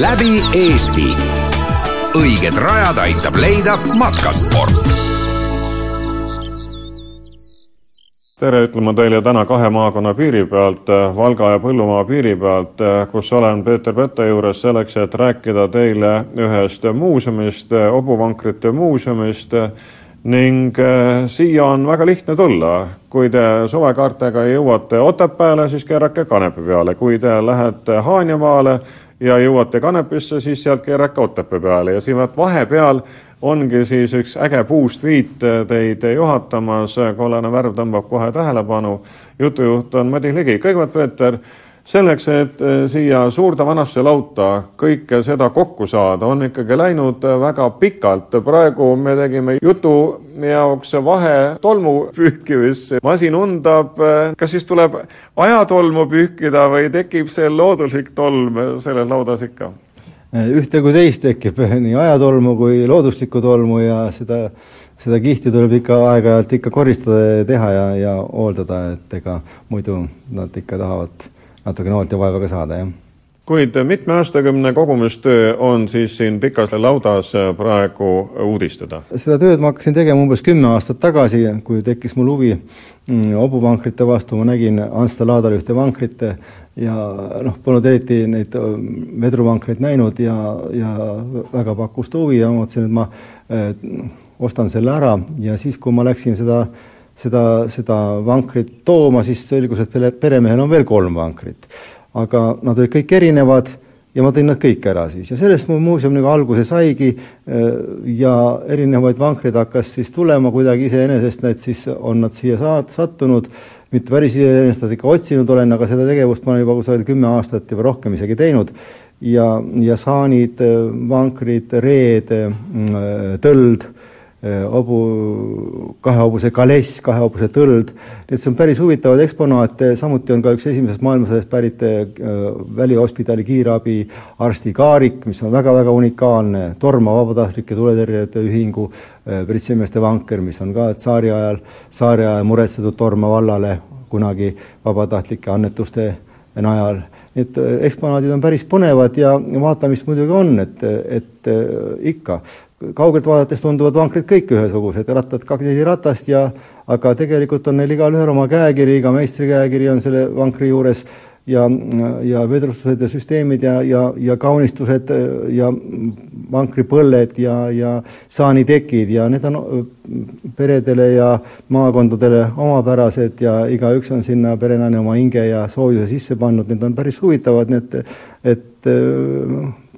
läbi Eesti. õiged rajad aitab leida matkasport tere ütlema teile täna kahe maakonna piiri pealt, Valga ja Põllumaa piiri pealt, kus olen Peeter Pette juures selleks, et rääkida teile ühest muuseumist, hobuvankrite muuseumist ning eh, siia on väga lihtne tulla. kui te suvekaartega jõuate Otepääle, siis keerake Kanepi peale, kui te lähete Haanjamaale ja jõuate Kanepisse, siis sealt keerake Otepää peale ja siin vahepeal ongi siis üks äge puust viit teid juhatamas, kollane värv tõmbab kohe tähelepanu. jutujuht on Madis Ligi, kõigepealt Peeter selleks, et eh, siia suurde vanasse lauta kõike seda kokku saada, on ikkagi läinud väga pikalt. praegu me tegime jutu jaoks vahe tolmu pühkimisse. masin undab, kas siis tuleb ajatolmu pühkida või tekib see looduslik tolm selles laudas ikka? ühte kui teist tekib nii ajatolmu kui looduslikku tolmu ja seda seda kihti tuleb ikka aeg-ajalt ikka koristada ja teha ja, ja hooldada, et ega muidu nad ikka tahavad natukene hoolt ja vaeva ka saada, jah. kuid mitme aastakümne kogumistöö on siis siin pikas laudas praegu uudistada? seda tööd ma hakkasin tegema umbes kümme aastat tagasi, kui tekkis mul huvi mm, hobuvankrite vastu, ma nägin Ants Taladal ühte vankrit ja noh, polnud eriti neid vedruvankreid näinud ja, ja väga pakkus huvi ja mõtlesin, et ma eh, ostan selle ära ja siis, kui ma läksin seda äh, seda, seda vankrit tooma, siis selgus, et peremehel on veel kolm vankrit. aga nad olid kõik erinevad ja ma tõin nad kõik ära siis. Ja sellest mu muuseum nagu alguse saigi äh, ja erinevaid vankreid hakkas siis tulema kuidagi iseenesest, need siis on nad siia saat-, sattunud, mitte päris iseenesest nad ikka otsinud olen, aga seda tegevust ma olen juba kusagil kümme aastat juba rohkem isegi teinud. Ja, ja saanid, vankrid, reed, äh, tõld Hobu, kahehobuse kaless, kahehobuse tõld, et see on päris huvitavaid eksponaate, samuti on ka üks esimesest maailmasõjast pärit välihospidali kiirabi arsti kaarik, mis on väga-väga unikaalne, Torma vabatahtlike tuletõrjujate ühingu pritsemeeste vanker, mis on ka tsaari ajal, tsaari ajal muretsetud Torma vallale kunagi vabatahtlike annetuste najal. Et eksponaadid on päris põnevad ja vaatamist muidugi on, et, et ikka. Kaugelt vaadates tunduvad vankrid kõik ühesugused, rattad kaks neli ratast ja aga tegelikult on neil igalühel oma käekiri, iga meistri käekiri on selle vankri juures ja, ja vedrustused ja süsteemid ja, ja, ja kaunistused ja vankripõlled ja, ja saanitekid ja need on peredele ja maakondadele omapärased ja igaüks on sinna perenaine oma hinge ja soojuse sisse pannud, need on päris huvitavad, nii et, et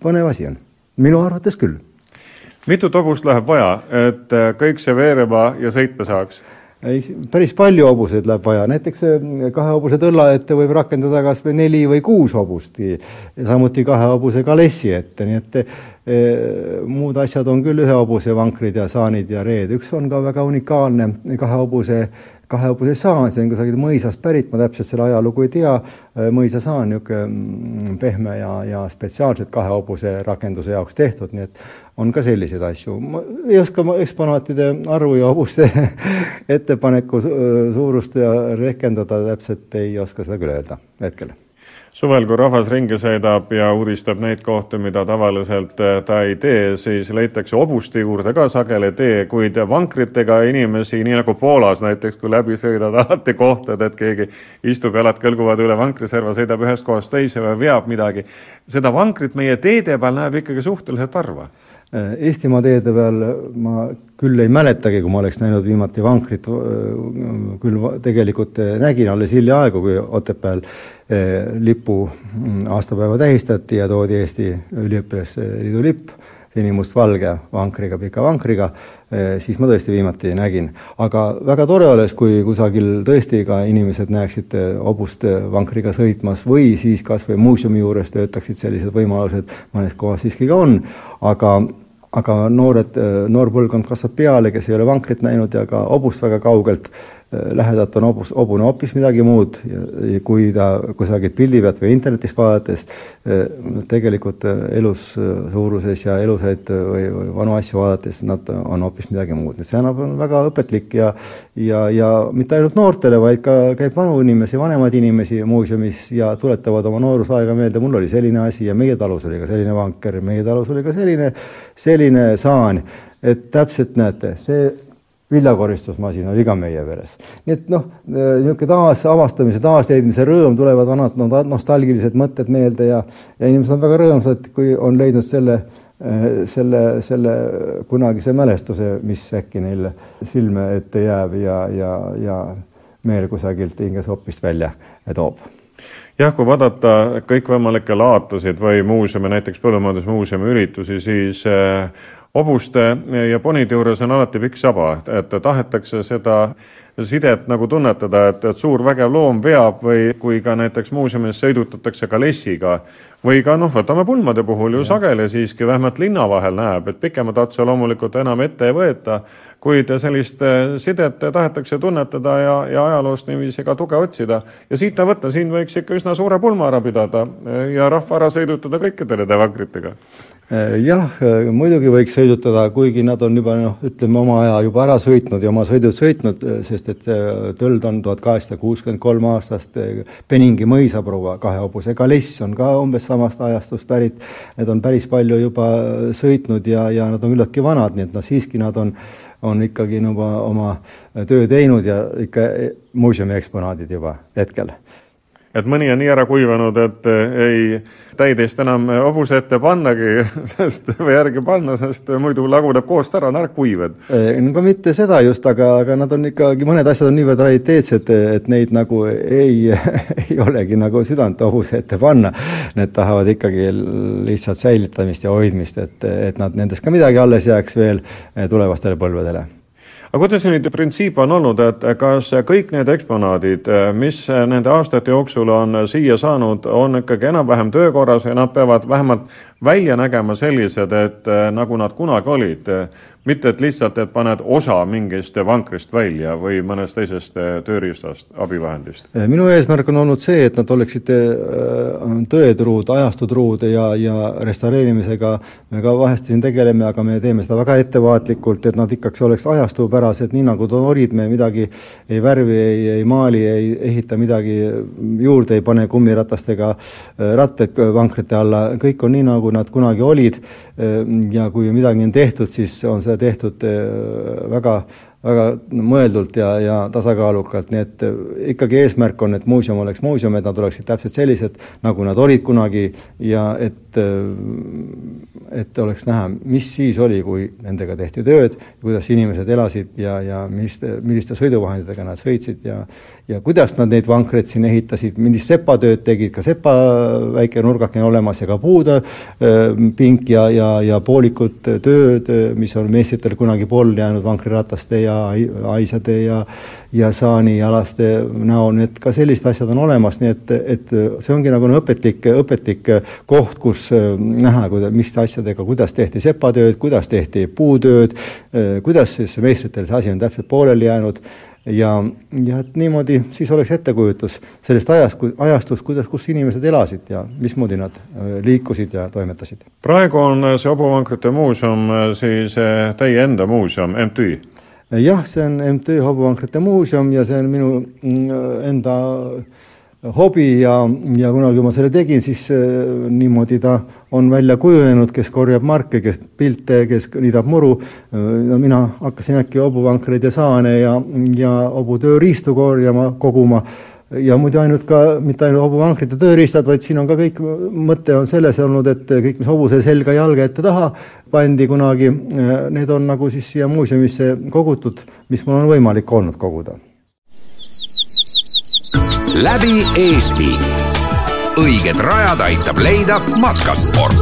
põnev asi on. minu arvates küll mitut hobust läheb vaja, et äh, kõik see veerema ja sõitma saaks? Ei, päris palju hobuseid läheb vaja, näiteks äh, kahe hobuse tõlla ette võib rakendada kas või neli või kuus hobust, samuti kahe hobuse kalessi ette, nii et e, muud asjad on küll ühe hobuse vankrid ja saanid ja reed, üks on ka väga unikaalne kahe hobuse kahehobuse saan, see on kusagil mõisast pärit, ma täpselt selle ajalugu ei tea. mõisasaan, niisugune mm, pehme ja, ja spetsiaalselt kahehobuse rakenduse jaoks tehtud, nii et on ka selliseid asju. ma ei oska eksponaatide arvu ja hobuste ettepaneku suurust ja rehkendada täpselt ei oska seda küll öelda hetkel suvel, kui rahvas ringi sõidab ja uudistab neid kohti, mida tavaliselt äh, ta ei tee, siis leitakse hobuste juurde ka sageli tee, kuid vankritega inimesi, nii nagu Poolas näiteks, kui läbi sõidad, alati kohtad, et keegi istub, jalad kõlguvad üle vankriserva, sõidab ühest kohast teise või veab midagi. seda vankrit meie teede peal näeb ikkagi suhteliselt harva Eestimaa teede peal ma küll ei mäletagi, kui ma oleks näinud viimati vankrit, küll tegelikult äh, nägin alles hiljaaegu, kui Otepääl äh, lipu mm, aastapäeva tähistati ja toodi Eesti Üliõpilasliidu lipp sinimustvalge vankriga, pika vankriga, siis ma tõesti viimati nägin. aga väga tore oleks, kui kusagil tõesti ka inimesed näeksid hobust vankriga sõitmas või siis kas või muuseumi juures töötaksid sellised võimalused, mõnes kohas siiski ka on, aga aga noored, noor põlvkond kasvab peale, kes ei ole vankrit näinud ja ka hobust väga kaugelt, lähedalt on hobus, hobune hoopis midagi muud ja kui ta kusagilt pildi pealt või internetist vaadates tegelikult elus suuruses ja elusaid või, või vanu asju vaadates nad on hoopis midagi muud, see annab, on väga õpetlik ja ja, ja mitte ainult noortele, vaid ka käib vanu inimesi, vanemaid inimesi muuseumis ja tuletavad oma noorusaega meelde, mul oli selline asi ja meie talus oli ka selline vanker, meie talus oli ka selline, selline saan, et täpselt näete, see viljakoristusmasin oli ka meie peres. nii et noh, niisugune taasavastamise, taasleidmise rõõm, tulevad vanad no, nostalgilised mõtted meelde ja, ja inimesed on väga rõõmsad, kui on leidnud selle, selle, selle kunagise mälestuse, mis äkki neil silme ette jääb ja, ja, ja meel kusagilt hingesopist välja toob jah, kui vaadata kõikvõimalikke laatusid või muuseumi, näiteks Põllumajandusmuuseumi üritusi, siis hobuste ja ponide juures on alati pikk saba, et tahetakse seda sidet nagu tunnetada, et, et suur vägev loom veab või kui ka näiteks muuseumis sõidutatakse kalessiga või ka noh, võtame pulmade puhul ju ja. sageli siiski vähemalt linna vahel näeb, et pikemat otsa loomulikult enam ette ei võeta, kuid sellist sidet tahetakse tunnetada ja, ja ajaloost niiviisi ka tuge otsida. ja siit on võtta, siin võiks ikka üsna suure pulma ära pidada ja rahva ära sõidutada kõikide nende vankritega Äh, jah, äh, muidugi võiks sõidutada, kuigi nad on juba noh, ütleme oma aja juba ära sõitnud ja oma sõidud sõitnud, äh, sest et tõld on tuhat kaheksasada kuuskümmend kolm aastast, Peningi mõisaproua kahe hobuse kaless on ka umbes samast ajastust pärit. Need on päris palju juba sõitnud ja, ja nad on küllaltki vanad, nii et noh, siiski nad on on ikkagi juba oma töö teinud ja ikka muuseumi eksponaadid juba hetkel et mõni on nii ära kuivanud, et eh, ei täideist enam hobuse ette pannagi, sest või järgi panna, sest muidu laguneb koost ära, on ära kuiv, et. no mitte seda just, aga, aga nad on ikkagi, mõned asjad on niivõrd rariteetsed, et neid nagu ei ei olegi nagu südant hobuse ette panna. Need tahavad ikkagi lihtsalt säilitamist ja hoidmist, et, et nad nendest ka midagi alles jääks veel tulevastele põlvedele aga kuidas nüüd printsiip on olnud, et kas kõik need eksponaadid, mis nende aastate jooksul on siia saanud, on ikkagi enam-vähem töökorras ja nad peavad vähemalt välja nägema sellised, et nagu nad kunagi olid, mitte et lihtsalt, et paned osa mingist vankrist välja või mõnest teisest tööriistast, abivahendist? minu eesmärk on olnud see, et nad oleksid tõetruud, ajastutruud ja, ja restaureerimisega me ka vahest siin tegeleme, aga me teeme seda väga ettevaatlikult, et nad ikkagi oleks ajastupärased, nii nagu nad olid, me midagi ei värvi, ei, ei maali, ei ehita midagi juurde, ei pane kummiratastega rattaid vankrite alla, kõik on nii, nagu nad kunagi olid ja kui midagi on tehtud, siis on see tehtud äh, väga väga mõeldult ja, ja tasakaalukalt, nii et äh, ikkagi eesmärk on, et muuseum oleks muuseum, et nad oleksid täpselt sellised, nagu nad olid kunagi ja et, äh, et oleks näha, mis siis oli, kui nendega tehti tööd, kuidas inimesed elasid ja, ja milliste, milliste sõiduvahenditega nad sõitsid ja ja kuidas nad neid vankreid siin ehitasid, millist sepatööd tegid, ka sepa väike nurgake on olemas ja ka puude pink ja, ja, ja poolikud tööd, mis on meistritel kunagi pooleli jäänud vankrirataste ja aisade ja ja saanijalaste näol, nii et ka sellised asjad on olemas, nii et, et see ongi nagu õpetlik, õpetlik koht, kus näha, mis asjadega, kuidas tehti sepatööd, kuidas tehti puutööd, kuidas siis meistritel see asi on täpselt pooleli jäänud ja, ja et niimoodi siis oleks ettekujutus sellest ajast, ajastust, kuidas, kus inimesed elasid ja mismoodi nad äh, liikusid ja toimetasid. praegu on see Hobuvankrite muuseum äh, siis äh, teie enda muuseum, MTÜ? jah, see on MTÜ Hobuvankrite muuseum ja see on minu mm, enda hobi ja, ja kunagi, kui ma selle tegin, siis äh, niimoodi ta on välja kujunenud, kes korjab marke, kes pilte, kes niidab muru. no mina hakkasin äkki hobuvankreid ja saane ja, ja hobutööriistu korjama, koguma ja muidu ainult ka, mitte ainult hobuvankrid ja tööriistad, vaid siin on ka kõik, mõte on selles olnud, et kõik, mis hobuse selga, jalga, ette, taha pandi kunagi, need on nagu siis siia muuseumisse kogutud, mis mul on võimalik olnud koguda läbi Eesti. õiged rajad aitab leida matkasport.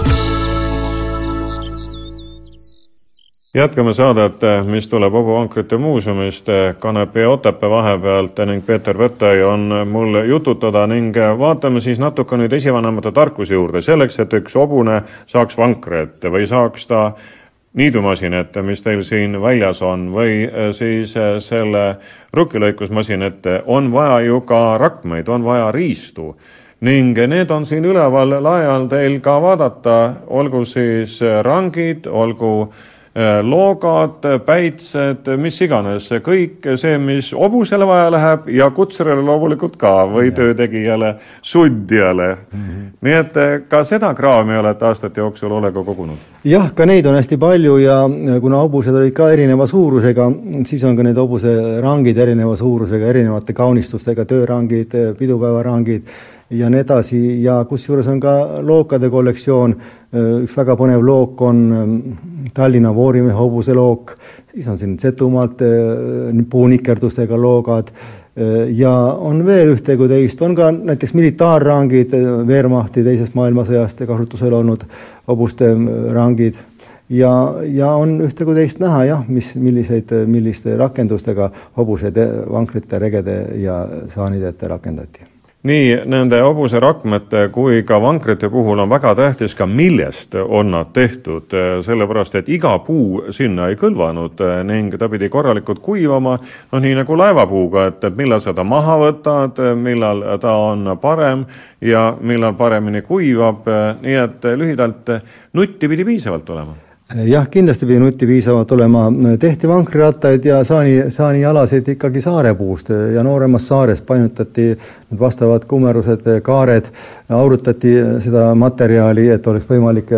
jätkame saadet, mis tuleb Hobuvankrite muuseumist Kanepi ja Otepää vahepealt ning Peeter Võttai on mul jututada ning vaatame siis natuke nüüd esivanemate tarkuse juurde. selleks, et üks hobune saaks vankri ette või saaks ta niidumasinate, mis teil siin väljas on, või siis selle rukkilõikusmasinate, on vaja ju ka rakmeid, on vaja riistu. Ning need on siin üleval lae all teil ka vaadata, olgu siis rangid, olgu äh, loogad, päitsed, mis iganes, kõik see, mis hobusele vaja läheb ja kutsurile loomulikult ka või ja. töötegijale, sundijale mm. -hmm. nii et äh, ka seda kraami olete aastate jooksul Olega kogunud? jah, ka neid on hästi palju ja kuna hobused olid ka erineva suurusega, siis on ka need hobuserangid erineva suurusega, erinevate kaunistustega, töörangid, pidupäevarangid ja nii edasi. Ja kusjuures on ka lookade kollektsioon, üks väga põnev look on ähm, Tallinna Voorimehe hobuselook, siis on siin Setumaalt äh, puunikerdustega loogad. Äh, ja on veel ühte kui teist, on ka näiteks militaarrangid, äh, Wehrmachti teisest maailmasõjast kasutusel olnud hobuste rangid. Ja, ja on ühte kui teist näha jah, mis, milliseid, milliste rakendustega hobused vankrite, regede ja saanide ette rakendati nii nende hobuserakmete kui ka vankrite puhul on väga tähtis ka, millest on nad tehtud, sellepärast et iga puu sinna ei kõlvanud ning ta pidi korralikult kuivama, noh nii nagu laevapuuga, et millal sa ta maha võtad, millal ta on parem ja millal paremini kuivab, nii et lühidalt nutti pidi piisavalt olema jah, kindlasti pidi nutti piisavalt olema, tehti vankrirattaid ja saani, saanijalasid ikkagi saarepuust ja nooremas saares painutati need vastavad kumerused, kaared, aurutati seda materjali, et oleks võimalik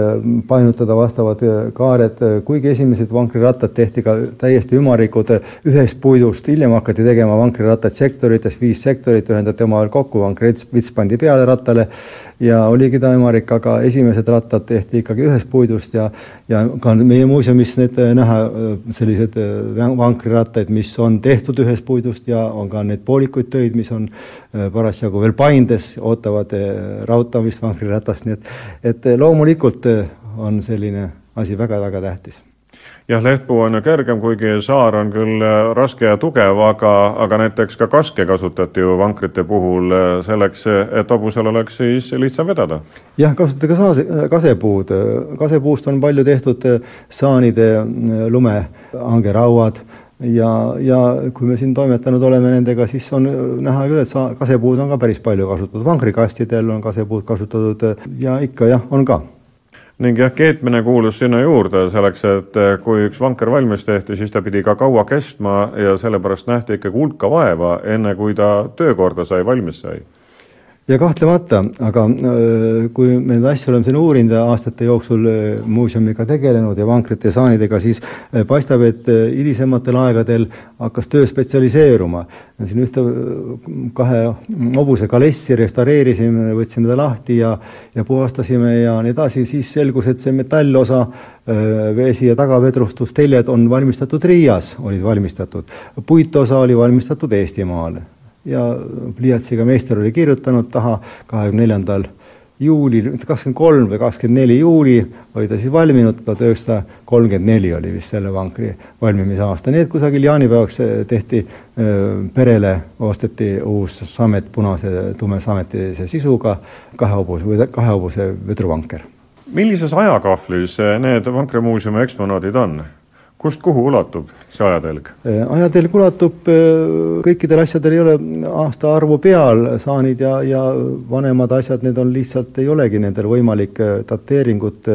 painutada vastavad kaared, kuigi esimesed vankrirattad tehti ka täiesti ümarikud ühest puidust, hiljem hakati tegema vankrirattaid sektorites, viis sektorit ühendati omavahel kokku, vankrivits pandi peale rattale ja oligi ta ümarik, aga esimesed rattad tehti ikkagi ühest puidust ja, ja ka meie muuseumis need äh, näha äh, sellised äh, vankrirattaid, mis on tehtud ühest puidust ja on ka need poolikuid töid, mis on parasjagu veel paindes, ootavad raudtamist vankrirattast, nii et, et loomulikult on selline asi väga-väga tähtis jah, lehtpuu on ju kergem, kuigi saar on küll äh, raske ja tugev, aga, aga näiteks ka kaske kasutati ju vankrite puhul äh, selleks, et hobusel oleks siis lihtsam vedada. jah, kasutati ka saase, kasepuud, kasepuust on palju tehtud saanide lumehangerauad ja, ja kui me siin toimetanud oleme nendega, siis on näha küll, et sa, kasepuud on ka päris palju kasutatud, vankrikastidel on kasepuud kasutatud ja ikka jah, on ka ning jah, keetmine kuulus sinna juurde selleks, et eh, kui üks vanker valmis tehti, siis ta pidi ka kaua kestma ja sellepärast nähti ikkagi hulka vaeva, enne kui ta töökorda sai, valmis sai ja kahtlemata, aga äh, kui me neid asju oleme siin uurinud aastate jooksul äh, muuseumiga tegelenud ja vankrite ja saanidega, siis äh, paistab, et hilisematel aegadel hakkas töö spetsialiseeruma. siin ühte kahe hobuse kalessi restaureerisime, võtsime ta lahti ja, ja puhastasime ja nii edasi, siis selgus, et see metallosa, vesi- ja tagavedrustusteljed on valmistatud Riias, olid valmistatud. puitosa oli valmistatud Eestimaal ja pliiatsiga meister oli kirjutanud taha kahekümne neljandal juulil, mitte kakskümmend kolm või kakskümmend neli juuli oli ta siis valminud, tuhat üheksasada kolmkümmend neli oli vist selle vankri valmimise aasta, nii et kusagil jaanipäevaks tehti perele, osteti uus samet, punase tume sametise sisuga, kahe hobuse või kahe hobuse vedruvanker. millises ajakahvlis need vankrimuuseumi eksponaadid on? Kust kuhu ulatub see ajatelg? Äh, ajatelg ulatub, äh, kõikidel asjadel ei ole aastaarvu peal, saanid ja, ja vanemad asjad, need on lihtsalt, ei olegi nendel võimalik äh, dateeringut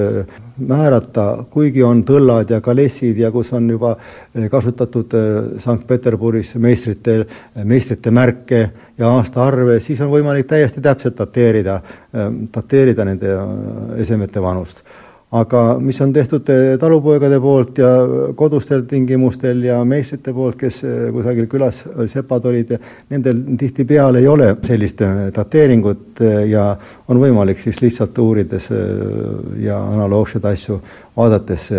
määrata, kuigi on tõllad ja kalessid ja kus on juba kasutatud Sankt-Peterburis meistrite, meistrite märke ja aastaarve, siis on võimalik täiesti täpselt dateerida, dateerida nende esemete vanust aga mis on tehtud eh, talupoegade poolt ja kodustel tingimustel ja meistrite poolt, kes eh, kusagil külas sepad olid, nendel tihtipeale ei ole sellist eh, dateeringut ja on võimalik siis lihtsalt uurides ja analoogseid asju vaadates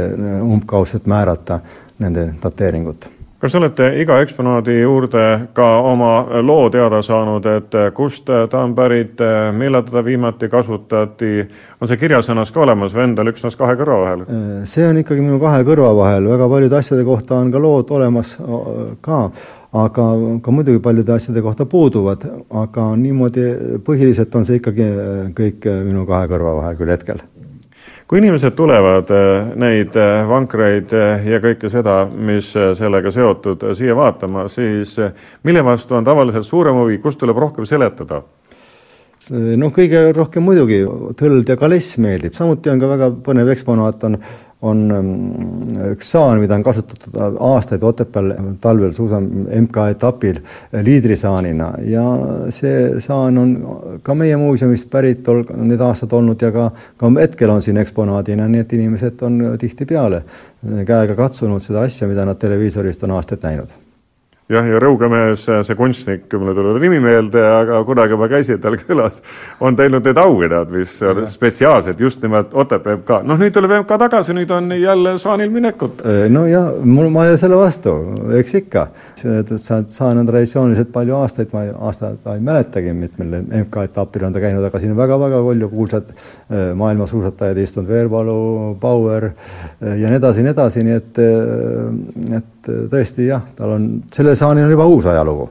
umbkaudselt määrata nende dateeringut kas olete iga eksponaadi juurde ka oma loo teada saanud, et kust ta on pärit, millal teda viimati kasutati, on see kirjasõnas ka olemas või endal üksnes kahe kõrva vahel? see on ikkagi minu kahe kõrva vahel, väga paljude asjade kohta on ka lood olemas ka, aga ka muidugi paljude asjade kohta puuduvad, aga niimoodi põhiliselt on see ikkagi kõik minu kahe kõrva vahel küll hetkel kui inimesed tulevad neid vankreid ja kõike seda, mis sellega seotud, siia vaatama, siis mille vastu on tavaliselt suurem huvi, kust tuleb rohkem seletada? Noh, kõige rohkem muidugi tõld ja kaless meeldib, samuti on ka väga põnev eksponaat, on on mm, üks saan, mida on kasutatud aastaid Otepääl talvel suusa MK-etapil liidrisaanina. Ja see saan on ka meie muuseumist pärit ol-, need aastad olnud ja ka, ka hetkel on siin eksponaadina, nii et inimesed on tihtipeale käega katsunud seda asja, mida nad televiisorist on aastaid näinud jah, ja Rõugemees, see kunstnik, mul ei tule nimi meelde, aga kunagi ma käisin tal külas, on teinud need auhinnad, mis on spetsiaalselt just nimelt Otepää MK. noh, nüüd tuleb MK tagasi, nüüd on jälle saanil minekut. no ja mul, ma ei ole selle vastu, eks ikka. saan on traditsiooniliselt palju aastaid, ma aastat ma ei mäletagi, mitmel MK etapil on ta käinud, aga siin on väga-väga palju kuulsad maailmasuusatajad istunud, Veerpalu, Bauer ja nii edasi, nii edasi, nii et, et tõesti jah, tal on, sellel saanil on juba uus ajalugu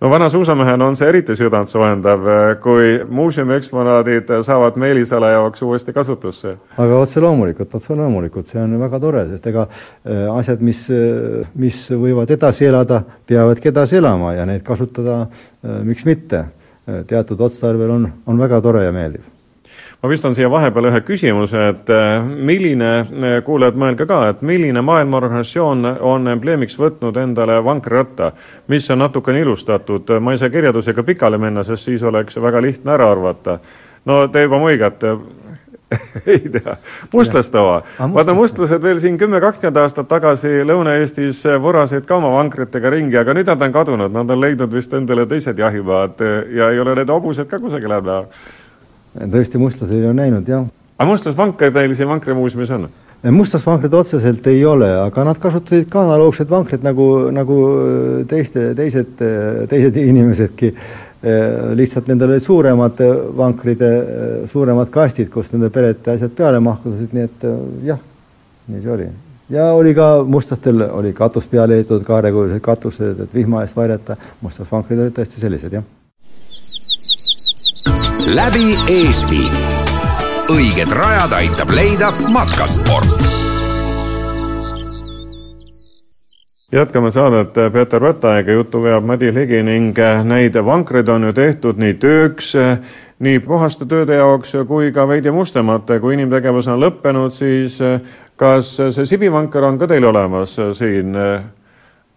no vana suusamehena on see eriti südantsoojendav, kui muuseumi eksponaadid saavad Meelisala jaoks uuesti kasutusse. aga otse loomulikult, otse loomulikult, see on väga tore, sest ega äh, asjad, mis, äh, mis võivad edasi elada, peavadki edasi elama ja neid kasutada, äh, miks mitte. teatud otstarbel on, on väga tore ja meeldiv ma pistan siia vahepeale ühe küsimuse, et äh, milline, äh, kuulajad, mõelge ka, et milline maailmaorganisatsioon on embleemiks võtnud endale vankriratta, mis on natukene ilustatud, ma ei saa kirjeldusega pikale minna, sest siis oleks väga lihtne ära arvata. no te juba muigate ei tea, mustlastava. vaata, mustlased veel siin kümme, kakskümmend aastat tagasi Lõuna-Eestis vorasid ka oma vankritega ringi, aga nüüd nad on kadunud, nad on leidnud vist endale teised jahimaad ja ei ole need hobused ka kusagil ära tõesti mustlased on näinud, jah. aga mustlasvankreid teil siin vankrimuuseumis on? mustlasvankrid otseselt ei ole, aga nad kasutasid ka analoogseid vankreid nagu, nagu teiste, teised, teised inimesedki. lihtsalt nendel olid suuremad vankrid, suuremad kastid, kus nende perede asjad peale mahtusid, nii et jah, nii see oli ja oli ka mustlastel oli katus peale ehitatud, kaarekujulised katused, et vihma eest varjata. mustlasvankrid olid tõesti sellised, jah läbi Eesti. õiged rajad aitab leida matkasport. jätkame saadet Peeter Võtaega, juttu veab Madis Ligi ning neid vankreid on ju tehtud nii tööks, nii puhaste tööde jaoks kui ka veidi mustemate. kui inimtegevus on lõppenud, siis kas see sibivanker on ka teil olemas siin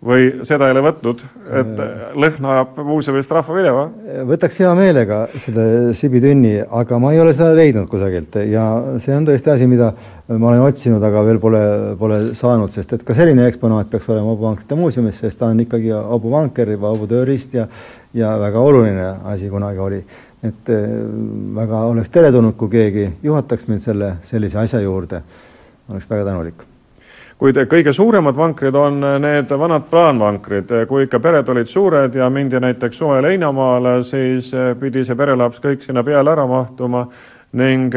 või seda ei ole võtnud, et lõhn ajab muuseumist rahva minema? võtaks hea meelega seda sibitünni, aga ma ei ole seda leidnud kusagilt ja see on tõesti asi, mida ma olen otsinud, aga veel pole, pole saanud, sest et ka selline eksponaat peaks olema hobuvankrite muuseumis, sest ta on ikkagi hobuvanker juba hobutööriist ja ja väga oluline asi kunagi oli. et eh, väga oleks teretulnud, kui keegi juhataks mind selle sellise asja juurde. oleks väga tänulik kuid kõige suuremad vankrid on need vanad plaanvankrid. kui ikka pered olid suured ja mindi näiteks suvel heinamaale, siis pidi see perelaps kõik sinna peale ära mahtuma ning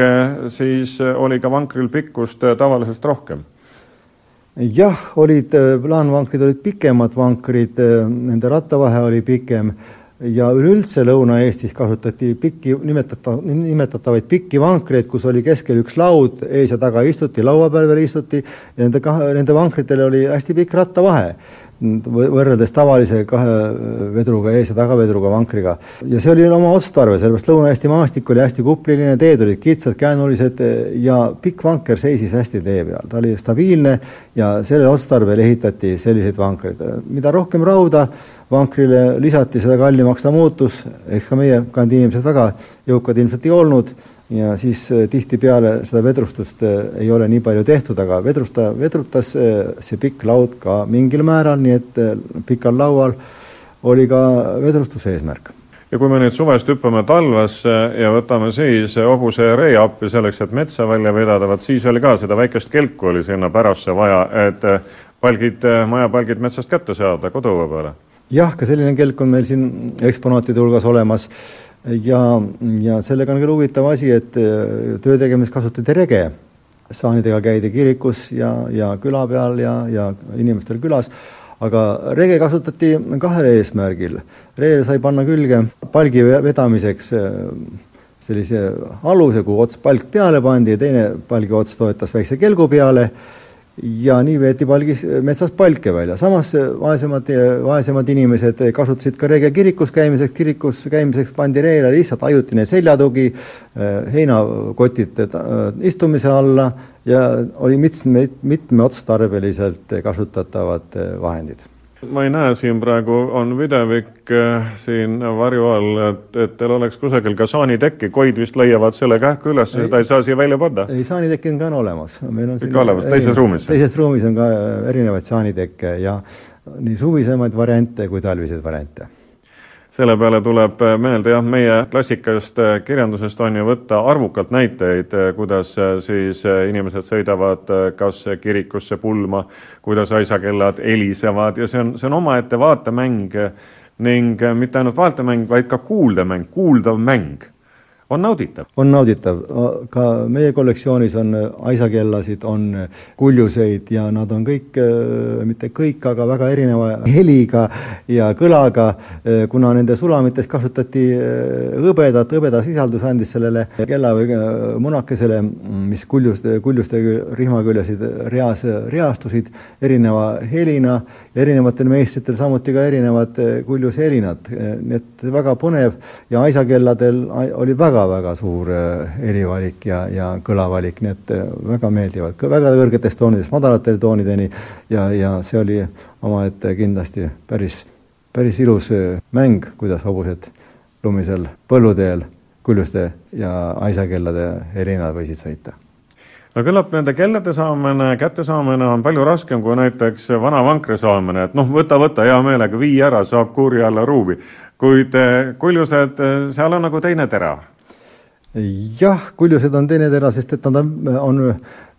siis oli ka vankril pikkust tavalisest rohkem jah, olid plaanvankrid olid pikemad vankrid, nende rattavahe oli pikem ja üleüldse Lõuna-Eestis kasutati pikki, nimetata, nimetatavaid pikki vankreid, kus oli keskel üks laud, ees ja taga istuti, laua peal veel istuti. Ja nende, nende vankritel oli hästi pikk rattavahe võrreldes tavalise kahe vedruga, ees- ja tagavedruga vankriga. ja see oli oma otstarve, sellepärast Lõuna-Eesti maastik oli hästi kupliline, teed olid kitsad, käenulised ja pikk vanker seisis hästi tee peal, ta oli stabiilne ja sellel otstarbel ehitati selliseid vankreid. mida rohkem rauda vankrile lisati, seda kallimaks ta muutus, eks ka meie kandi inimesed väga jõukad ilmselt ei olnud ja siis äh, tihtipeale seda vedrustust äh, ei ole nii palju tehtud, aga vedrusta, vedrutas äh, see pikk laud ka mingil määral, nii et pikal laual oli ka vedrustuse eesmärk ja kui me nüüd suvest hüppame talvesse ja võtame siis hobuse ree appi selleks, et metsa välja vedada, vot siis oli ka seda väikest kelku oli sinna pärasse vaja, et palgid, majapalgid metsast kätte saada koduõue peale. jah, ka selline kelk on meil siin eksponaatide hulgas olemas ja, ja sellega on küll huvitav asi, et äh, töö tegemiseks kasutati rege. saanidega käidi kirikus ja, ja küla peal ja, ja inimestel külas, aga rege kasutati kahel eesmärgil. reele sai panna külge palgi vedamiseks äh, sellise aluse, kuhu ots palk peale pandi ja teine palgi ots toetas väikse kelgu peale ja nii veeti palgis, metsas palke välja. samas vaesemad, vaesemad inimesed kasutasid ka reege kirikus käimiseks, kirikus käimiseks pandi reele lihtsalt ajutine seljatugi, heinakotid istumise alla ja oli mitme, mitmeotstarbeliselt kasutatavad vahendid ma ei näe siin praegu, on videvik äh, siin varju all, et, et teil oleks kusagil ka saanitekki, koid vist leiavad selle kähku üles, seda ei saa siia välja panna? ei, saanitekk on ka on olemas. meil on ikka olemas, teises ruumis? teises ruumis on ka erinevaid saanitekke ja nii suvisemaid variante kui talviseid variante selle peale tuleb meelde jah, meie klassikast kirjandusest on ju võtta arvukalt näiteid, kuidas siis inimesed sõidavad kas kirikusse pulma, kuidas aisakellad helisevad ja see on, see on omaette vaatemäng ning mitte ainult vaatemäng, vaid ka kuuldemäng, kuuldav mäng on nauditav? on nauditav, ka meie kollektsioonis on aisakellasid, on kuljuseid ja nad on kõik, mitte kõik, aga väga erineva heliga ja kõlaga, kuna nende sulamites kasutati hõbedat, hõbeda sisaldus andis sellele kella või munakesele, mis kuljuste, kuljuste rihma küljesid reas reastusid erineva helina erinevatel meistritel samuti ka erinevad kuljushelinad, nii et väga põnev ja aisakelladel oli väga väga-väga suur äh, erivalik ja, ja kõlavalik, nii et äh, väga meeldivad, väga kõrgetest toonidest madalatele toonideni. Ja, ja see oli omaette kindlasti päris, päris ilus äh, mäng, kuidas hobused lumisel põlluteel kuljuste ja aisakellade erinad võisid sõita. No küllap nende kellade saamine, kättesaamine on palju raskem kui näiteks vana vankri saamine, et noh, võta, võta hea meelega, vii ära, saab kuuri alla ruumi. kuid kuljused, seal on nagu teine tera jah, kuljused on teine tera, sest et nad on, on,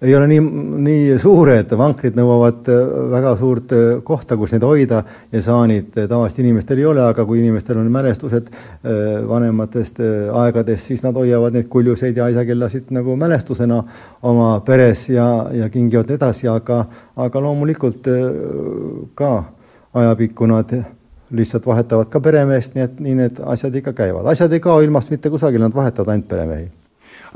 ei ole nii, nii suured, vankrid nõuavad äh, väga suurt äh, kohta, kus neid hoida ja saanid äh, tavaliselt inimestel ei ole, aga kui inimestel on mälestused vanematest aegadest, siis nad hoiavad neid kuljuseid ja aisakellasid nagu mälestusena oma peres ja, ja kingivad edasi, aga, aga loomulikult ka ajapikku nad lihtsalt vahetavad ka peremeest, nii et nii need asjad ikka käivad. asjad ei kao ilmast mitte kusagile, nad vahetavad ainult peremehi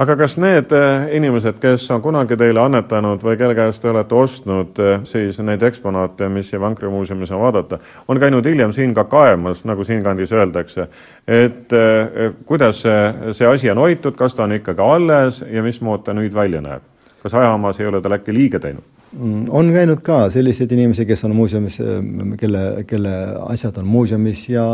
aga kas need eh, inimesed, kes on kunagi teile annetanud või kelle käest te olete ostnud eh, siis neid eksponaate, mis siin vankrimuuseumis on vaadata, on käinud hiljem siin ka kaemas, nagu siinkandis öeldakse, et eh, kuidas see, see asi on hoitud, kas ta on ikkagi alles ja mismoodi ta nüüd välja näeb? kas ajahammas ei ole tal äkki liiga teinud? Mm, on käinud ka selliseid inimesi, kes on muuseumis, kelle, kelle asjad on muuseumis ja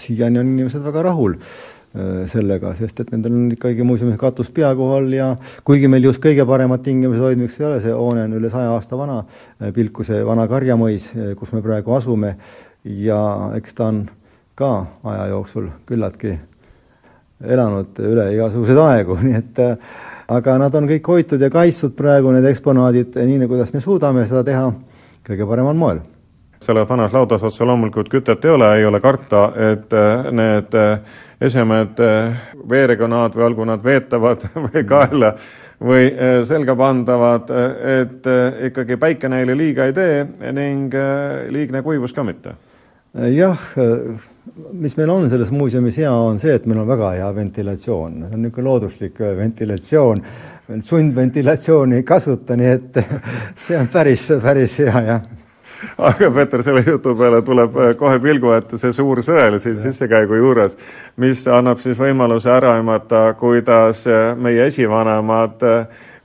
siiani on inimesed väga rahul äh, sellega, sest et nendel on ikkagi muuseumis katus pea kohal ja kuigi meil just kõige paremad tingimused hoidmiseks ei ole, see hoone on üle saja aasta vana, äh, Pilku see vana karjamõis, äh, kus me praegu asume ja eks ta on ka aja jooksul küllaltki elanud üle igasuguseid aegu, nii et aga nad on kõik hoitud ja kaitstud praegu, need eksponaadid, nii nagu kuidas me suudame seda teha kõige paremal moel selles vanas laudas otse loomulikult kütet ei ole, ei ole karta, et äh, need äh, esemed äh, veerega nad või olgu nad veetavad või kaela või selga pandavad, et ikkagi päike neile liiga ei tee ning liigne kuivus ka mitte. jah mis meil on selles muuseumis hea, on see, et meil on väga hea ventilatsioon, see on niisugune looduslik äh, ventilatsioon, sundventilatsiooni ei kasuta, nii et see on päris, päris hea, jah. Aga Peeter, selle jutu peale tuleb äh, kohe pilgu ette see suur sõel siin sissekäigu juures, mis annab siis võimaluse ära aimata, kuidas äh, meie esivanemad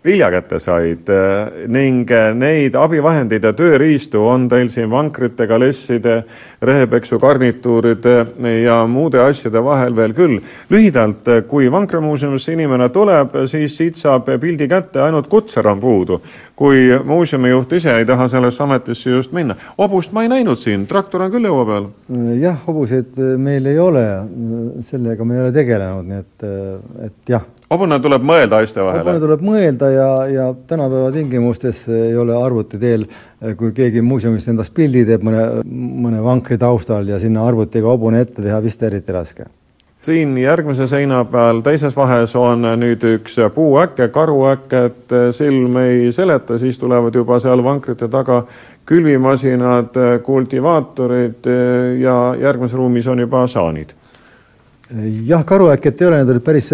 vilja kätte said eh, ning eh, neid abivahendeid ja tööriistu on teil siin vankrite, kalesside, rehepeksu garnituuride ja muude asjade vahel veel küll. lühidalt, eh, kui Vankrimuuseumisse inimene tuleb, siis siit saab pildi kätte, ainult kutser on puudu. kui muuseumijuht ise ei taha sellesse ametisse just minna. hobust ma ei näinud siin, traktor on küll õue peal. jah, hobuseid meil ei ole, sellega me ei ole tegelenud, nii et, et jah hobune tuleb mõelda asjade vahele? hobune tuleb mõelda ja, ja tänapäeva tingimustes ei ole arvuti teel, kui keegi muuseumis endast pildi teeb mõne, mõne vankri taustal ja sinna arvutiga hobune ette teha vist eriti raske. Siin järgmise seina peal teises vahes on nüüd üks puuäke, karuäkk, et silm ei seleta, siis tulevad juba seal vankrite taga külvimasinad, kultivaatorid ja järgmises ruumis on juba saanid jah, karuäkket ei ole, need olid päris,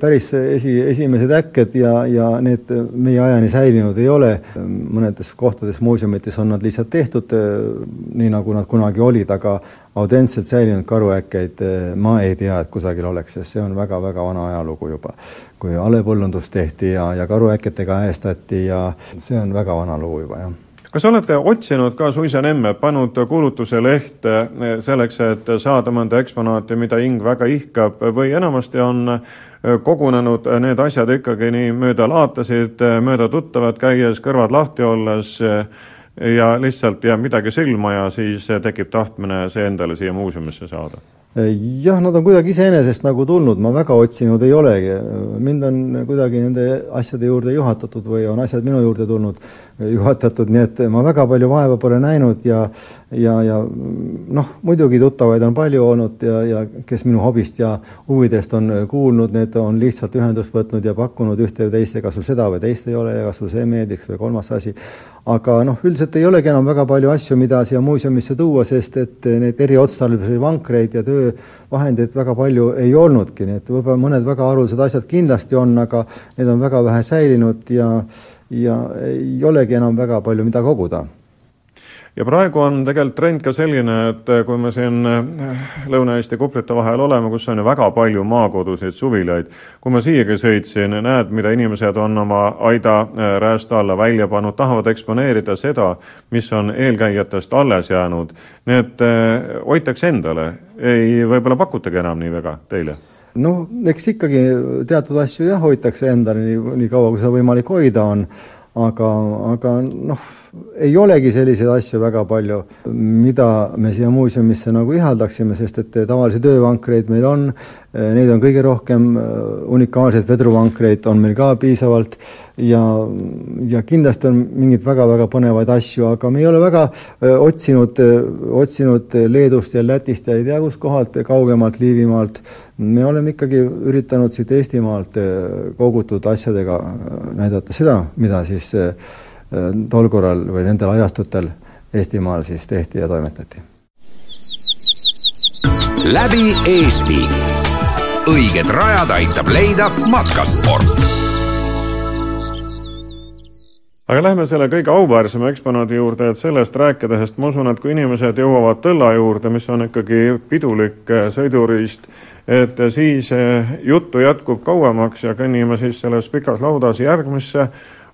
päris esi, esimesed äkked ja, ja need meie ajani säilinud ei ole. mõnedes kohtades muuseumites on nad lihtsalt tehtud nii, nagu nad kunagi olid, aga autentselt säilinud karuäkkeid ma ei tea, et kusagil oleks, sest see on väga-väga vana ajalugu juba. kui halepõllundust tehti ja, ja karuäketega äestati ja see on väga vana lugu juba, jah kas olete otsinud ka suisanemme, pannud kuulutuse lehte eh, selleks, et saada mõnda eksponaati, mida hing väga ihkab või enamasti on eh, kogunenud need asjad ikkagi nii mööda laatasid, eh, mööda tuttavat käies, kõrvad lahti olles ja lihtsalt jääb midagi silma ja siis tekib tahtmine see endale siia muuseumisse saada jah, nad on kuidagi iseenesest nagu tulnud, ma väga otsinud ei olegi. mind on kuidagi nende asjade juurde juhatatud või on asjad minu juurde tulnud juhatatud, nii et ma väga palju vaeva pole näinud ja ja, ja noh, muidugi tuttavaid on palju olnud ja, ja kes minu hobist ja huvidest on kuulnud, need on lihtsalt ühendust võtnud ja pakkunud ühte või teist, ega sul seda või teist ei ole kas sul see meeldiks või kolmas asi. aga noh, üldiselt ei olegi enam väga palju asju, mida siia muuseumisse tuua, sest et neid eriotstarbelisi vankreid ja töövahendeid väga palju ei olnudki, nii et võib-olla mõned väga haruldased asjad kindlasti on, aga need on väga vähe säilinud ja ja ei olegi enam väga palju, mida koguda. Ja praegu on tegelikult trend ka selline, et kui me siin äh, Lõuna-Eesti kuplite vahel oleme, kus on ju väga palju maakoduseid suvilaid, kui ma siiagi sõitsin, näed, mida inimesed on oma aida äh, räästa alla välja pannud, tahavad eksponeerida seda, mis on eelkäijatest alles jäänud. nii et hoitakse endale, ei võib-olla pakutagi enam nii väga teile noh, eks ikkagi teatud asju jah, hoitakse endale nii, nii kaua, kui seda võimalik hoida on, aga, aga noh, ei olegi selliseid asju väga palju, mida me siia muuseumisse nagu ihaldaksime, sest et tavalisi töövankreid meil on, neid on kõige rohkem, unikaalseid vedruvankreid on meil ka piisavalt ja, ja kindlasti on mingeid väga-väga põnevaid asju, aga me ei ole väga otsinud, otsinud Leedust ja Lätist ja ei tea kuskohalt, kaugemalt Liivimaalt. me oleme ikkagi üritanud siit Eestimaalt kogutud asjadega näidata seda, mida siis tol korral või nendel ajastutel Eestimaal siis tehti ja toimetati. läbi Eesti. õiged rajad aitab leida matkasport aga lähme selle kõige auväärsema eksponaadi juurde, et sellest rääkida, sest ma usun, et kui inimesed jõuavad tõlla juurde, mis on ikkagi pidulik äh, sõiduriist, et siis äh, juttu jätkub kauemaks ja kõnnime siis selles pikas laudas järgmisse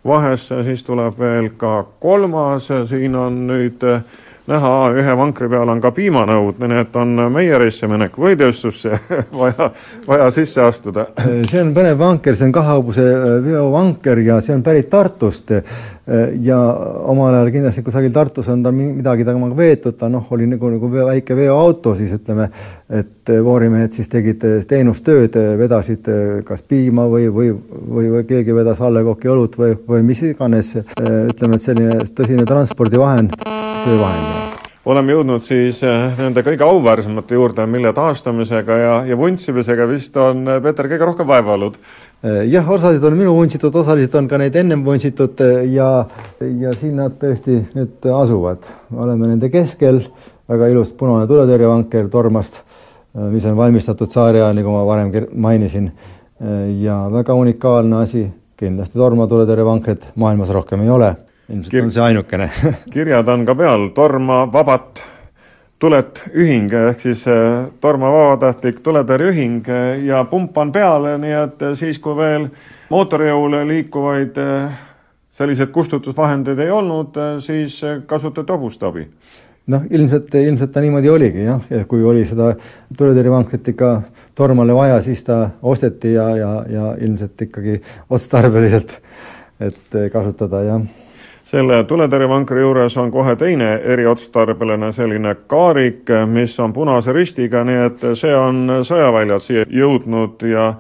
vahesse, siis tuleb veel ka kolmas, siin on nüüd eh, näha, ühe vankri peal on ka piimanõud, nii et on meierisse minek või tööstusse vaja, vaja sisse astuda. see on põnev vanker, see on kahehobuse eh, veovanker ja see on pärit Tartust. Eh, ja omal ajal kindlasti kusagil Tartus on ta midagi temaga veetud, ta noh, oli nagu, nagu väike veoauto siis ütleme, et voorimehed siis tegid teenustööd, vedasid kas piima või, või, või, või keegi vedas allekoki õlut või, või mis iganes, ütleme, et selline tõsine transpordivahend, töövahend oleme jõudnud siis nende kõige auväärsemate juurde, mille taastamisega ja, ja vuntsimisega vist on Peeter kõige rohkem vaeva olnud Äh, jah, osaliselt on minu vuntsitud, osaliselt on ka neid ennem vuntsitud ja, ja siin nad tõesti nüüd asuvad. oleme nende keskel, väga ilus punane tuletõrjevanker Tormast, mis on valmistatud saare ajal, nagu ma varem mainisin. ja väga unikaalne asi, kindlasti Torma tuletõrjevankrit maailmas rohkem ei ole, ilmselt Kir on see ainukene. kirjad on ka peal, Torma, Vabat Tulet ühing ehk siis äh, Torma vabatahtlik tuletõrjeühing äh, ja pump on peal, nii et äh, siis, kui veel mootorjõul liikuvaid selliseid kustutusvahendeid ei olnud, siis kasutati hobuste abi noh, ilmselt, ilmselt ta niimoodi oligi jah, ja kui oli seda tuletõrjevankrit ikka tormale vaja, siis ta osteti ja, ja, ja ilmselt ikkagi otstarbeliselt, et kasutada jah selle tuletõrjevankri juures on kohe teine eriotstarbeline selline kaarik, mis on punase ristiga, nii et see on sõjaväljalt siia jõudnud ja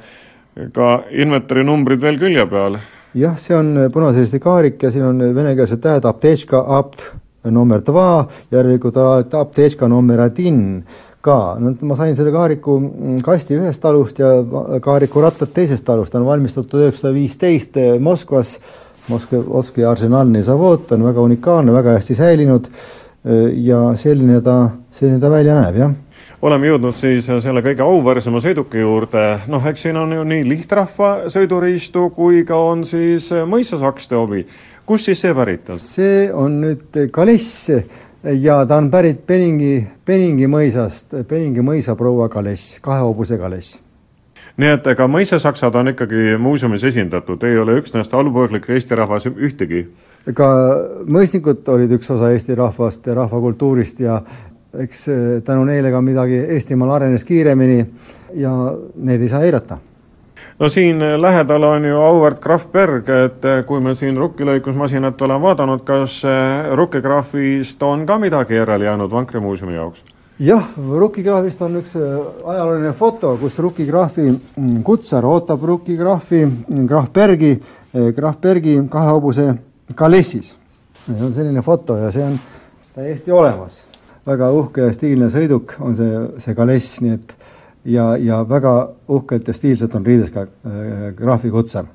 ka inventori numbrid veel külje peal. jah, see on punase risti kaarik ja siin on venekeelsed tähed apteečka apt number dva, järelikult apteečka number один ka, no ma sain selle kaariku kasti ühest talust ja kaariku rattad teisest talust, ta on valmistatud üheksasada viisteist Moskvas Moskva arsenaalne zavod on väga unikaalne, väga hästi säilinud ja selline ta, selline ta välja näeb, jah oleme jõudnud siis selle kõige auväärsema sõiduki juurde, noh, eks siin on ju nii lihtrahva sõiduriistu kui ka on siis mõisasakste hobi. kust siis see pärit on? see on nüüd kaless ja ta on pärit Peningi, Peningi mõisast, Peningi mõisa proua kaless, kahe hobuse kaless nii et ega mõisasaksad on ikkagi muuseumis esindatud, ei ole üksnes talupõõglik Eesti rahvas ühtegi? ega mõisnikud olid üks osa Eesti rahvast ja rahvakultuurist ja eks eh, tänu neile ka midagi Eestimaal arenes kiiremini ja neid ei saa eirata. no siin lähedal on ju auväärt Krahv Berg, et kui me siin rukkilõikusmasinat oleme vaadanud, kas eh, rukkigraafist on ka midagi järele jäänud Vankrimuuseumi jaoks? Jah, rukkigraafist on üks eh, ajalooline foto, kus rukkigraafi mm, kutsar ootab rukkigraafi mm, Krahv Bergi, Krahv Bergi kahe hobuse kalessis. see on selline foto ja see on täiesti olemas väga uhke ja stiilne sõiduk on see, see Kaless, nii et ja, ja väga uhkelt ja stiilselt on riides ka äh, graafikutsar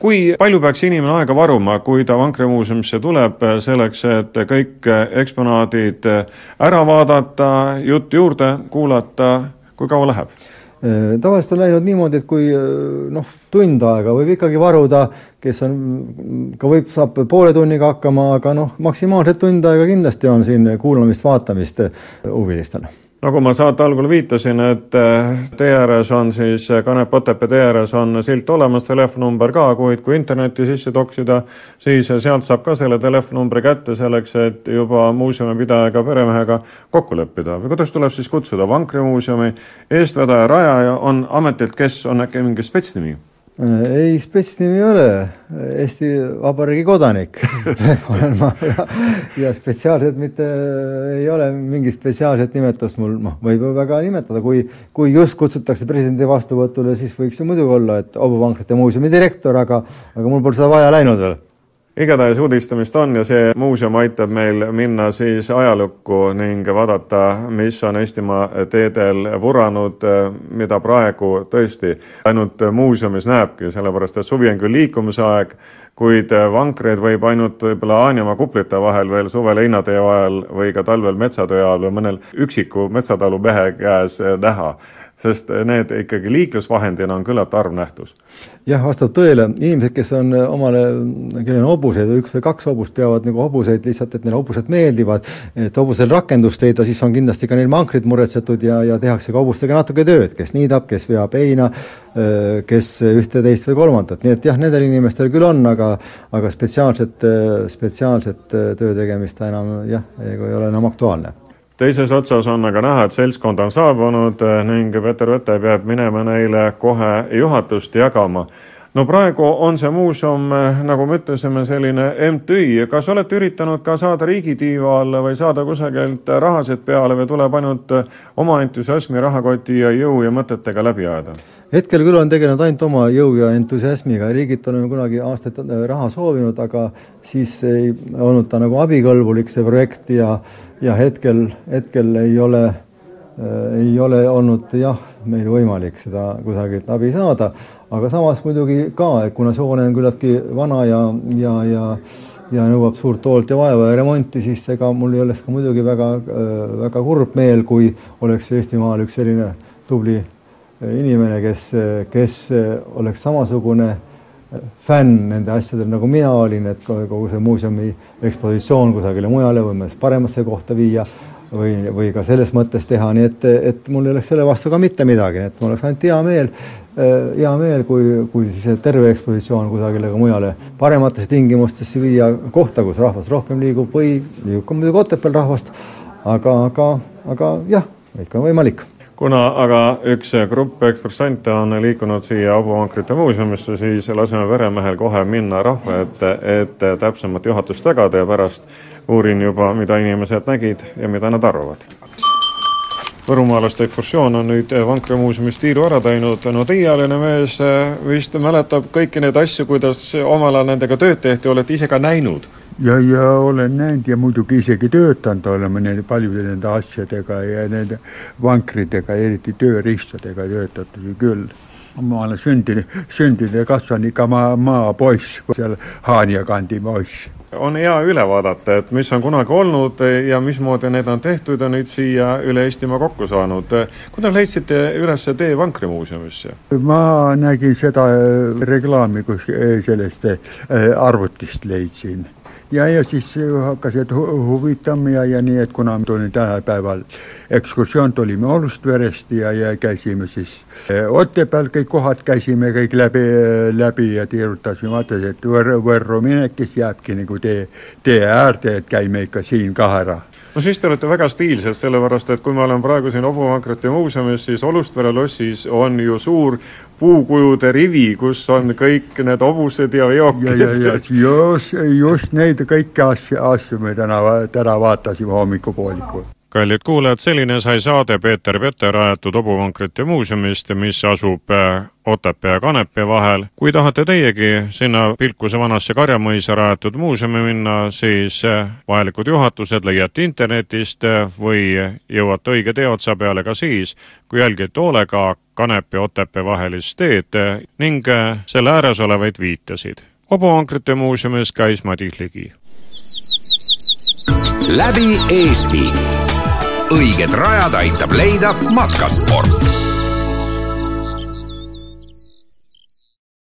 kui palju peaks inimene aega varuma, kui ta Vankrimuuseumisse tuleb, äh, selleks et kõik äh, eksponaadid äh, ära vaadata, jutt juurde kuulata, kui kaua läheb? tavaliselt on läinud niimoodi, et kui noh, tund aega võib ikkagi varuda, kes on, ka võib, saab poole tunniga hakkama, aga noh, maksimaalselt tund aega kindlasti on siin kuulamist-vaatamist huvilistel nagu ma saate algul viitasin, et eh, tee ääres on siis eh, Kanep Otepää tee ääres on silt olemas, telefoninumber ka, kuid kui internetti sisse toksida, siis sealt saab ka selle telefonnumbri kätte selleks, et juba muuseumipidajaga, peremehega kokku leppida või kuidas tuleb siis kutsuda, Vankrimuuseumi eestvedaja, rajaja on ametilt, kes on äkki mingi spetsnimi? Äh, ei, spetsnimi ei ole, Eesti Vabariigi kodanik. Olen ma. Ja, ja spetsiaalselt mitte ei ole mingit spetsiaalset nimetust mul, noh, võib ju väga nimetada, kui, kui just kutsutakse presidendi vastuvõtule, siis võiks ju muidugi olla, et Obuvankrite muuseumi direktor, aga, aga mul pole seda vaja läinud veel igatahes uudistamist on ja see muuseum aitab meil minna siis ajalukku ning vaadata, mis on Eestimaa teedel vuranud, mida praegu tõesti ainult muuseumis näebki, sellepärast et suvi on küll liikumise aeg, kuid vankreid võib ainult võib-olla Aaniamaa kuplite vahel veel suvel heinatee ajal või ka talvel metsatöö ajal või mõnel üksiku metsatalu mehe käes näha sest need ikkagi liiklusvahendina on küllalt harv nähtus. jah, vastab tõele, inimesed, kes on omale, kellel on hobuseid või üks või kaks hobust, peavad nagu hobuseid lihtsalt, et neile hobused meeldivad, et hobusel rakendust leida, siis on kindlasti ka neil mankrid muretsetud ja, ja tehakse ka hobustega natuke tööd, kes niidab, kes veab heina, kes ühte, teist või kolmandat, nii et jah, nendel inimestel küll on, aga aga spetsiaalset, spetsiaalset töö tegemist enam jah, ei ole enam aktuaalne teises otsas on aga näha, et seltskond on saabunud eh, ning Peeter Võte peab minema neile kohe juhatust jagama. No praegu on see muuseum, eh, nagu me ütlesime, selline MTÜ, kas olete üritanud ka saada riigitiiva alla või saada kusagilt rahasid peale või tuleb ainult eh, oma entusiasmi, rahakoti ja jõu ja mõtetega läbi ajada? hetkel küll olen tegelenud ainult oma jõu ja entusiasmiga, riigilt oleme kunagi aastaid raha soovinud, aga siis ei olnud ta nagu abikõlbulik, see projekt ja ja hetkel, hetkel ei ole ei ole olnud jah, meil võimalik seda kusagilt abi saada, aga samas muidugi ka, et kuna see hoone on küllaltki vana ja, ja, ja ja nõuab suurt hoolt ja vaeva ja remonti, siis ega mul ei oleks ka muidugi väga väga kurb meel, kui oleks Eestimaal üks selline tubli inimene, kes, kes oleks samasugune fänn nende asjadel, nagu mina olin, et kogu see muuseumi ekspositsioon kusagile mujale või mõnes paremasse kohta viia või, või ka selles mõttes teha, nii et, et mul ei oleks selle vastu ka mitte midagi, nii et mul oleks ainult hea meel, hea meel, kui, kui siis terve ekspositsioon kusagile mujale parematesse tingimustesse viia, kohta, kus rahvas rohkem liigub või liigub ka muidugi Otepääl rahvast, aga, aga, aga jah, ikka on võimalik kuna aga üks grupp ekskursante on liikunud siia Abuvankrite muuseumisse, siis laseme Veremehel kohe minna rahva ette, et täpsemat juhatust jagada ja pärast uurin juba, mida inimesed nägid ja mida nad arvavad. Võrumaalaste ekskursioon on nüüd Vankri muuseumis tiiru ära teinud, no teiealine mees vist mäletab kõiki neid asju, kuidas omal ajal nendega tööd tehti, olete ise ka näinud? Ja, ja olen näinud ja muidugi isegi töötanud. Oleme nende paljude nende asjadega ja nende vankritega, eriti tööriistadega töötatud küll. ma olen sündinud, sündinud ja kasvanud ikka maa, maapoiss, seal Haanja kandi poiss on hea üle vaadata, et mis on kunagi olnud ja mismoodi need on tehtud ja nüüd siia üle Eestimaa kokku saanud. kuidas leidsite üles tee Vankrimuuseumisse? ma nägin seda reklaami, kus sellest arvutist leidsin ja, ja siis hakkasid hu huvitama ja, ja nii, et kuna tulin tänapäeval ekskursioon, tulime Olustverest ja, ja käisime siis e, Otepääl kõik kohad käisime kõik läbi, läbi ja tiirutasime, vaatasin, et Võrru, Võrru minek, kes jääbki nagu tee, tee äärde, et käime ikka siin ka ära. No siis te olete väga stiilsed, sellepärast et kui ma olen praegu siin Hobuvankrite muuseumis, siis Olustvere lossis on ju suur puukujude rivi, kus on kõik need hobused ja veokid. ja, ja, ja just, just neid kõiki asju, asju me täna, täna vaatasime hommikupoolikul kallid kuulajad, selline sai saade Peeter Pete rajatud hobuvankrite muuseumist, mis asub äh, Otepää ja Kanepi vahel. kui tahate teiegi sinna Pilkuse vanasse Karjamõisa rajatud muuseumi minna, siis äh, vajalikud juhatused leiate internetist äh, või jõuate õige teeotsa peale ka siis, kui jälgite hoolega Kanepi ja Otepää vahelist teed ning selle ääres olevaid viitesid. hobuvankrite muuseumis käis Madis Ligi. läbi Eesti õiged rajad aitab leida matkasport